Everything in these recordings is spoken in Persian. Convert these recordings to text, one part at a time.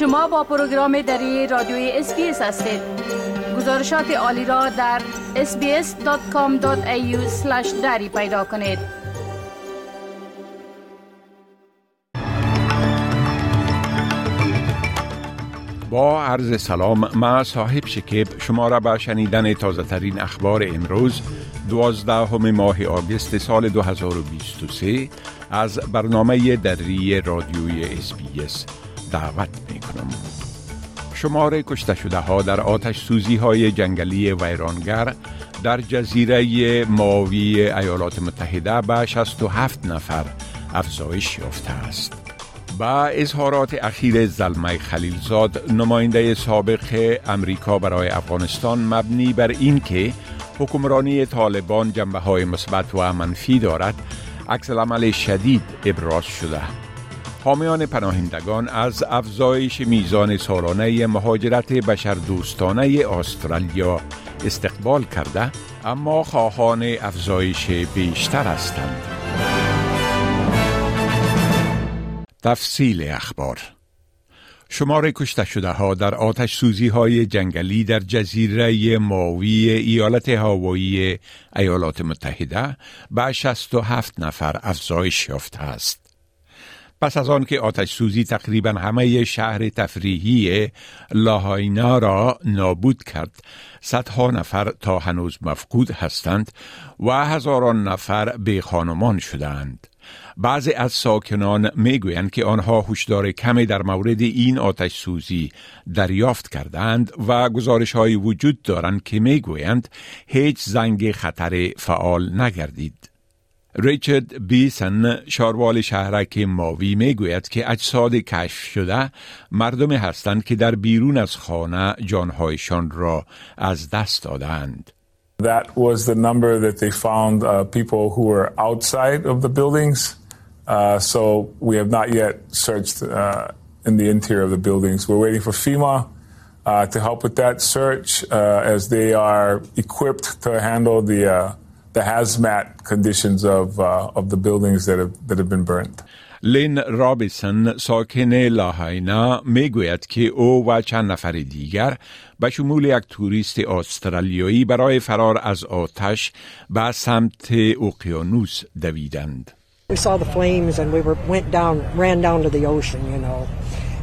شما با پروگرام دری رادیوی SBS هستید. گزارشات عالی را در sbs.com.au دری پیدا کنید. با عرض سلام ما صاحب شکیب شما را به شنیدن تازه ترین اخبار امروز دوازده ماه آگست سال 2023 از برنامه دری رادیوی اسپیس دعوت کنم. شمار کشته شده ها در آتش سوزی های جنگلی ویرانگر در جزیره ماوی ایالات متحده به 67 نفر افزایش یافته است. با اظهارات اخیر زلمه خلیلزاد نماینده سابق امریکا برای افغانستان مبنی بر اینکه حکمرانی طالبان جنبه های مثبت و منفی دارد عکس عمل شدید ابراز شده حامیان پناهندگان از افزایش میزان سالانه مهاجرت بشردوستانه استرالیا استقبال کرده اما خواهان افزایش بیشتر هستند تفصیل اخبار شمار کشته شده ها در آتش سوزی های جنگلی در جزیره ماوی ایالت هاوایی ایالات متحده به 67 نفر افزایش یافته است. پس از آن که آتش سوزی تقریبا همه شهر تفریحی لاهاینا را نابود کرد صدها نفر تا هنوز مفقود هستند و هزاران نفر به خانمان شدند بعضی از ساکنان می‌گویند که آنها هشدار کمی در مورد این آتش سوزی دریافت کردند و گزارش های وجود دارند که می‌گویند هیچ زنگ خطر فعال نگردید. ریچارد بیسن شاروال شهرک ماوی می‌گوید که اجساد کشف شده مردمی هستند که در بیرون از خانه جانهایشان را از دست دادند. That was the number that they found uh, people who were outside of the buildings. Uh, so we have not yet searched uh, in the interior of the buildings. We're waiting for FEMA uh, to help with that search uh, as they are equipped to handle the uh, the hazmat conditions of of the buildings that have that have been burned. لین رابیسن ساکن لاهاینا میگوید که او و چند نفر دیگر به شمول یک توریست استرالیایی برای فرار از آتش به سمت اقیانوس دویدند. We saw the flames and we were, went down, ran down to the ocean, you know.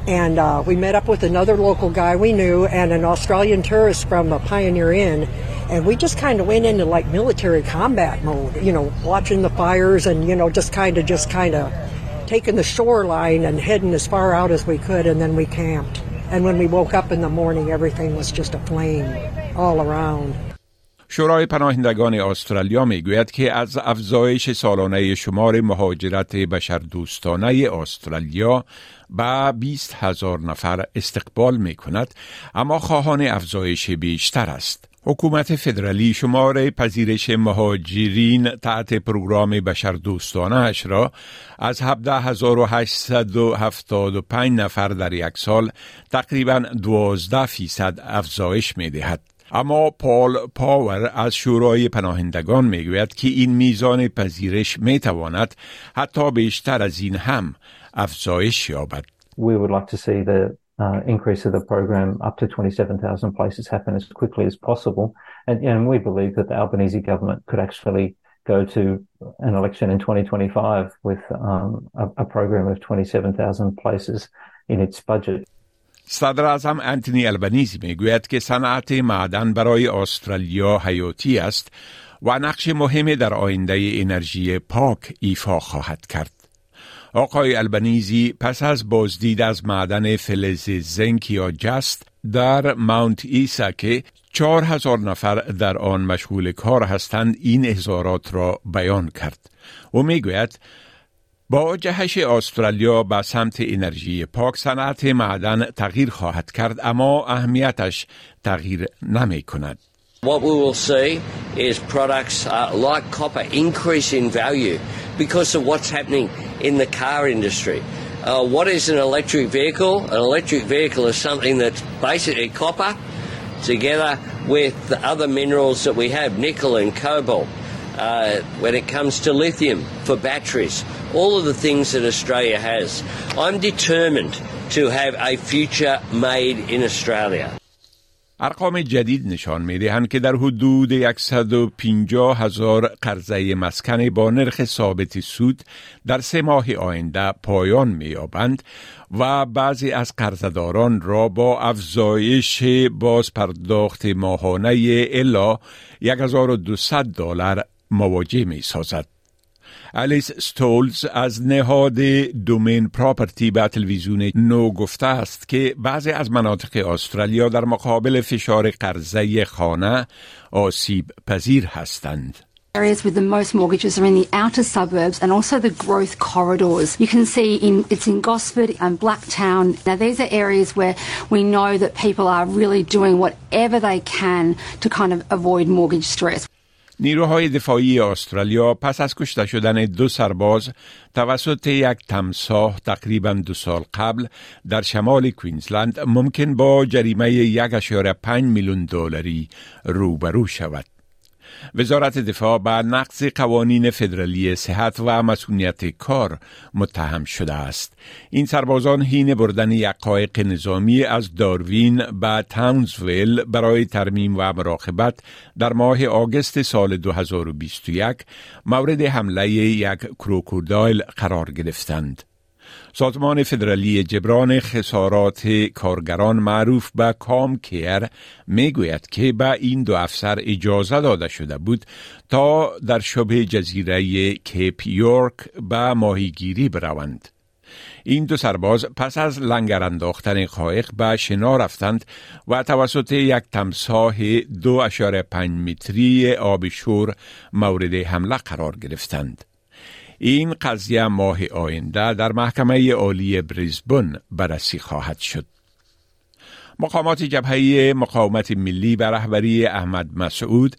And uh, we met up with another local guy we knew and an Australian tourist from a Pioneer Inn. And we just kind of went into like military combat mode, you know, watching the fires and, you know, just kind of, just kind of taking the shoreline and heading as far out as we could. And then we camped. And when we woke up in the morning, everything was just aflame all around. شورای پناهندگان استرالیا میگوید که از افزایش سالانه شمار مهاجرت بشردوستانه استرالیا به 20 هزار نفر استقبال می کند اما خواهان افزایش بیشتر است. حکومت فدرالی شمار پذیرش مهاجرین تحت پروگرام بشردوستانه اش را از 17875 نفر در یک سال تقریبا 12 فیصد افزایش می دهد. اما پال پاور از شورای پناهندگان می‌گوید که این میزان پذیرش می‌تواند حتی بیشتر از این هم افزایش یابد. We would like to see the uh, increase of the program up to 27,000 places happen as quickly as possible. And, and we believe that the Albanese government could actually go to an election in 2025 with um, a, a program of 27,000 places in its budget. صدر اعظم انتونی البنیزی میگوید که صنعت معدن برای استرالیا حیاتی است و نقش مهمی در آینده انرژی پاک ایفا خواهد کرد. آقای البنیزی پس از بازدید از معدن فلز زنک یا جست در ماونت ایسا که چهار هزار نفر در آن مشغول کار هستند این اظهارات را بیان کرد و می‌گوید با جهش استرالیا به سمت انرژی پاک صنعت معدن تغییر خواهد کرد اما اهمیتش تغییر نمی کند. What we will see is products uh, like copper increase in value because of what's happening in the car industry. Uh, what is an electric vehicle? An electric vehicle is something that's basically copper together with the other minerals that we have, nickel and cobalt. Uh, when it comes to lithium for batteries, all of the things that Australia has. I'm determined to have a future made in Australia. ارقام جدید نشان می دهند که در حدود 150 هزار قرضه مسکن با نرخ ثابت سود در سه ماه آینده پایان می یابند و بعضی از قرضداران را با افزایش باز پرداخت ماهانه الا 1200 دلار مواجه می سازد. الیس ستولز از نهاد دومین پراپرتی به تلویزیون نو گفته است که بعضی از مناطق استرالیا در مقابل فشار قرضه خانه آسیب پذیر هستند. Areas with the most mortgages are in the outer suburbs and also the growth corridors. You can see in it's in Gosford and Blacktown. Now these are areas where we know that people are really doing whatever they can to kind of avoid mortgage stress. نیروهای دفاعی استرالیا پس از کشته شدن دو سرباز توسط یک تمساح تقریبا دو سال قبل در شمال کوینزلند ممکن با جریمه یک پنج میلیون دلاری روبرو شود. وزارت دفاع به نقض قوانین فدرالی صحت و مسئولیت کار متهم شده است. این سربازان هین بردن یک قایق نظامی از داروین به تاونزویل برای ترمیم و مراقبت در ماه آگست سال 2021 مورد حمله یک کروکودایل قرار گرفتند. سازمان فدرالی جبران خسارات کارگران معروف به کام کیر می گوید که به این دو افسر اجازه داده شده بود تا در شبه جزیره کیپ یورک به ماهیگیری بروند. این دو سرباز پس از لنگر انداختن قایق به شنا رفتند و توسط یک تمساه دو اشاره پنج متری آب شور مورد حمله قرار گرفتند. این قضیه ماه آینده در محکمه عالی بریزبن بررسی خواهد شد. مقامات جبهه مقاومت ملی به رهبری احمد مسعود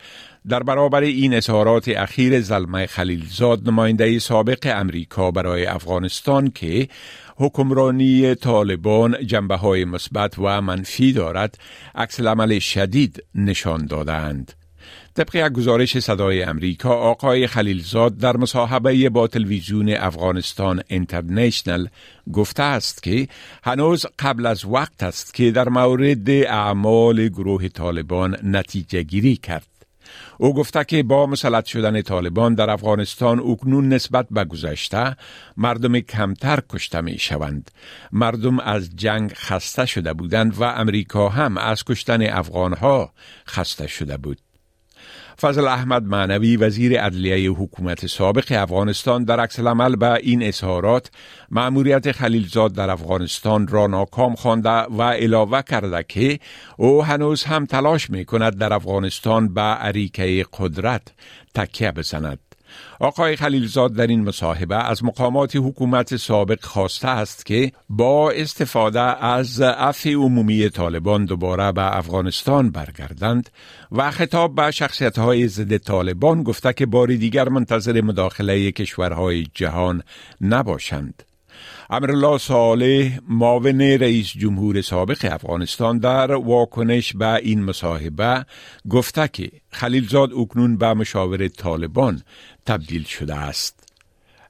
در برابر این اظهارات اخیر زلمه خلیلزاد نماینده سابق امریکا برای افغانستان که حکمرانی طالبان جنبه های مثبت و منفی دارد عکس عمل شدید نشان دادند. طبق یک گزارش صدای امریکا آقای خلیلزاد در مصاحبه با تلویزیون افغانستان اینترنشنل گفته است که هنوز قبل از وقت است که در مورد اعمال گروه طالبان نتیجه گیری کرد. او گفته که با مسلط شدن طالبان در افغانستان اکنون نسبت به گذشته مردم کمتر کشته می شوند. مردم از جنگ خسته شده بودند و امریکا هم از کشتن افغانها خسته شده بود. فضل احمد معنوی وزیر عدلیه حکومت سابق افغانستان در عکس العمل به این اظهارات مأموریت خلیلزاد در افغانستان را ناکام خوانده و علاوه کرده که او هنوز هم تلاش می کند در افغانستان به عریکه قدرت تکیه بزند. آقای خلیلزاد در این مصاحبه از مقامات حکومت سابق خواسته است که با استفاده از عفی عمومی طالبان دوباره به افغانستان برگردند و خطاب به شخصیت های ضد طالبان گفته که بار دیگر منتظر مداخله کشورهای جهان نباشند. امرالله صالح معاون رئیس جمهور سابق افغانستان در واکنش به این مصاحبه گفته که خلیلزاد اکنون به مشاور طالبان تبدیل شده است.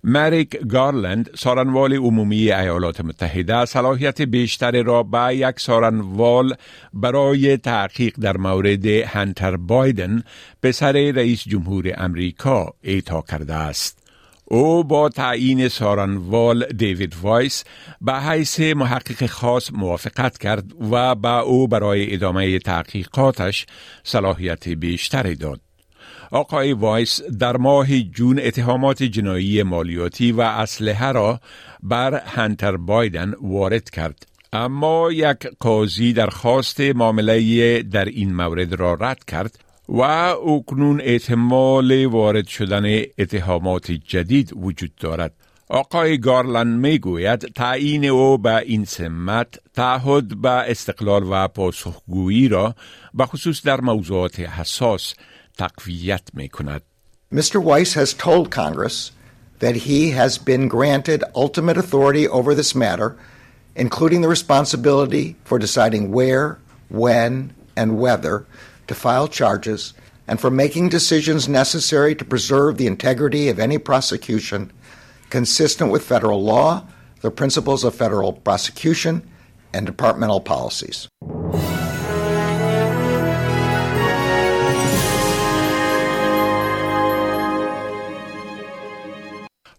مریک گارلند سارنوال عمومی ایالات متحده صلاحیت بیشتر را به یک سارنوال برای تحقیق در مورد هنتر بایدن پسر رئیس جمهور امریکا اعطا کرده است. او با تعیین سارنوال دیوید وایس به حیث محقق خاص موافقت کرد و به او برای ادامه تحقیقاتش صلاحیت بیشتری داد. آقای وایس در ماه جون اتهامات جنایی مالیاتی و اسلحه را بر هنتر بایدن وارد کرد. اما یک قاضی درخواست معامله در این مورد را رد کرد و اکنون احتمال وارد شدن اتهامات جدید وجود دارد. آقای گارلند می گوید تعیین او به این سمت تعهد به استقلال و پاسخگویی را به خصوص در موضوعات حساس تقویت می کند. Mr. Weiss has told Congress that he has been granted ultimate authority over this matter, including the responsibility for deciding where, when, and whether to file charges and for making decisions necessary to preserve the integrity of any prosecution consistent with federal law, the principles of federal prosecution, and departmental policies.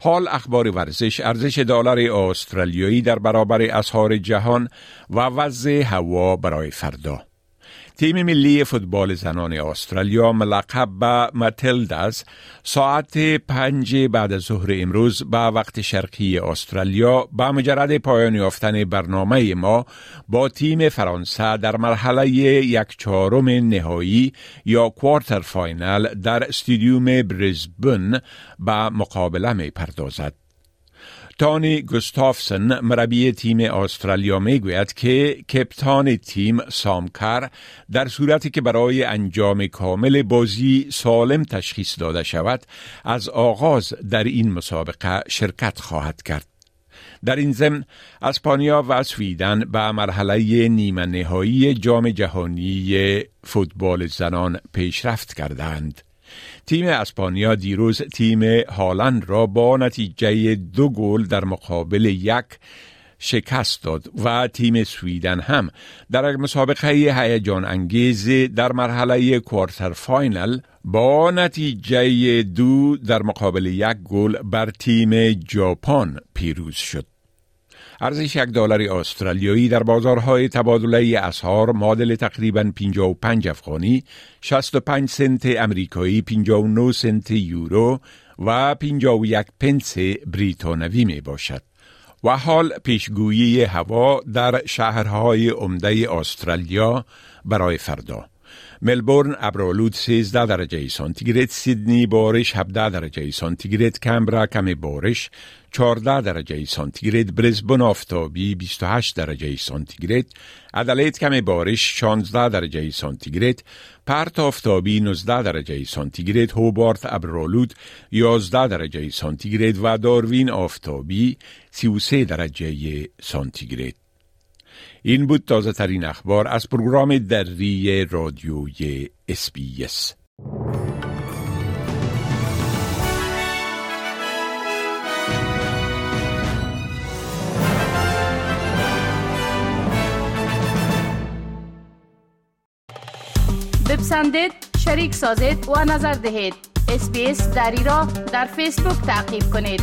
حال اخبار ورزش ارزش دلار استرالیایی در برابر اسعار جهان و وضع هوا برای فردا تیم ملی فوتبال زنان استرالیا ملقب به متلدز ساعت پنج بعد از ظهر امروز به وقت شرقی استرالیا با مجرد پایان یافتن برنامه ما با تیم فرانسه در مرحله یک چهارم نهایی یا کوارتر فاینال در استادیوم بریزبن به مقابله می پردازد. تانی گستافسن مربی تیم استرالیا می گوید که کپتان تیم سامکر در صورتی که برای انجام کامل بازی سالم تشخیص داده شود از آغاز در این مسابقه شرکت خواهد کرد. در این ضمن اسپانیا و سویدن به مرحله نیمه نهایی جام جهانی فوتبال زنان پیشرفت کردند. تیم اسپانیا دیروز تیم هالند را با نتیجه دو گل در مقابل یک شکست داد و تیم سویدن هم در مسابقه هیجان انگیز در مرحله quarter final با نتیجه دو در مقابل یک گل بر تیم ژاپن پیروز شد. ارزش یک دلار استرالیایی در بازارهای تبادله اسعار معادل تقریبا 55 افغانی 65 سنت امریکایی 59 سنت یورو و 51 پنس بریتانوی می باشد. و حال پیشگویی هوا در شهرهای عمده استرالیا برای فردا. ملبورن ابرالود 13 درجه سانتیگراد سیدنی بارش 17 درجه سانتیگراد کمبرا کم بارش 14 درجه سانتیگراد برزبن آفتابی 28 درجه سانتیگراد ادلید کم بارش 16 درجه سانتیگراد پرت آفتابی 19 درجه سانتیگراد هوبارت ابرالود 11 درجه سانتیگراد و داروین آفتابی 33 درجه سانتیگراد این بود تازه ترین اخبار از پروگرام دری رادیوی SBS بپسندید شریک سازید و نظر دهید. اسپیس دری را در فیسبوک تعقیب کنید.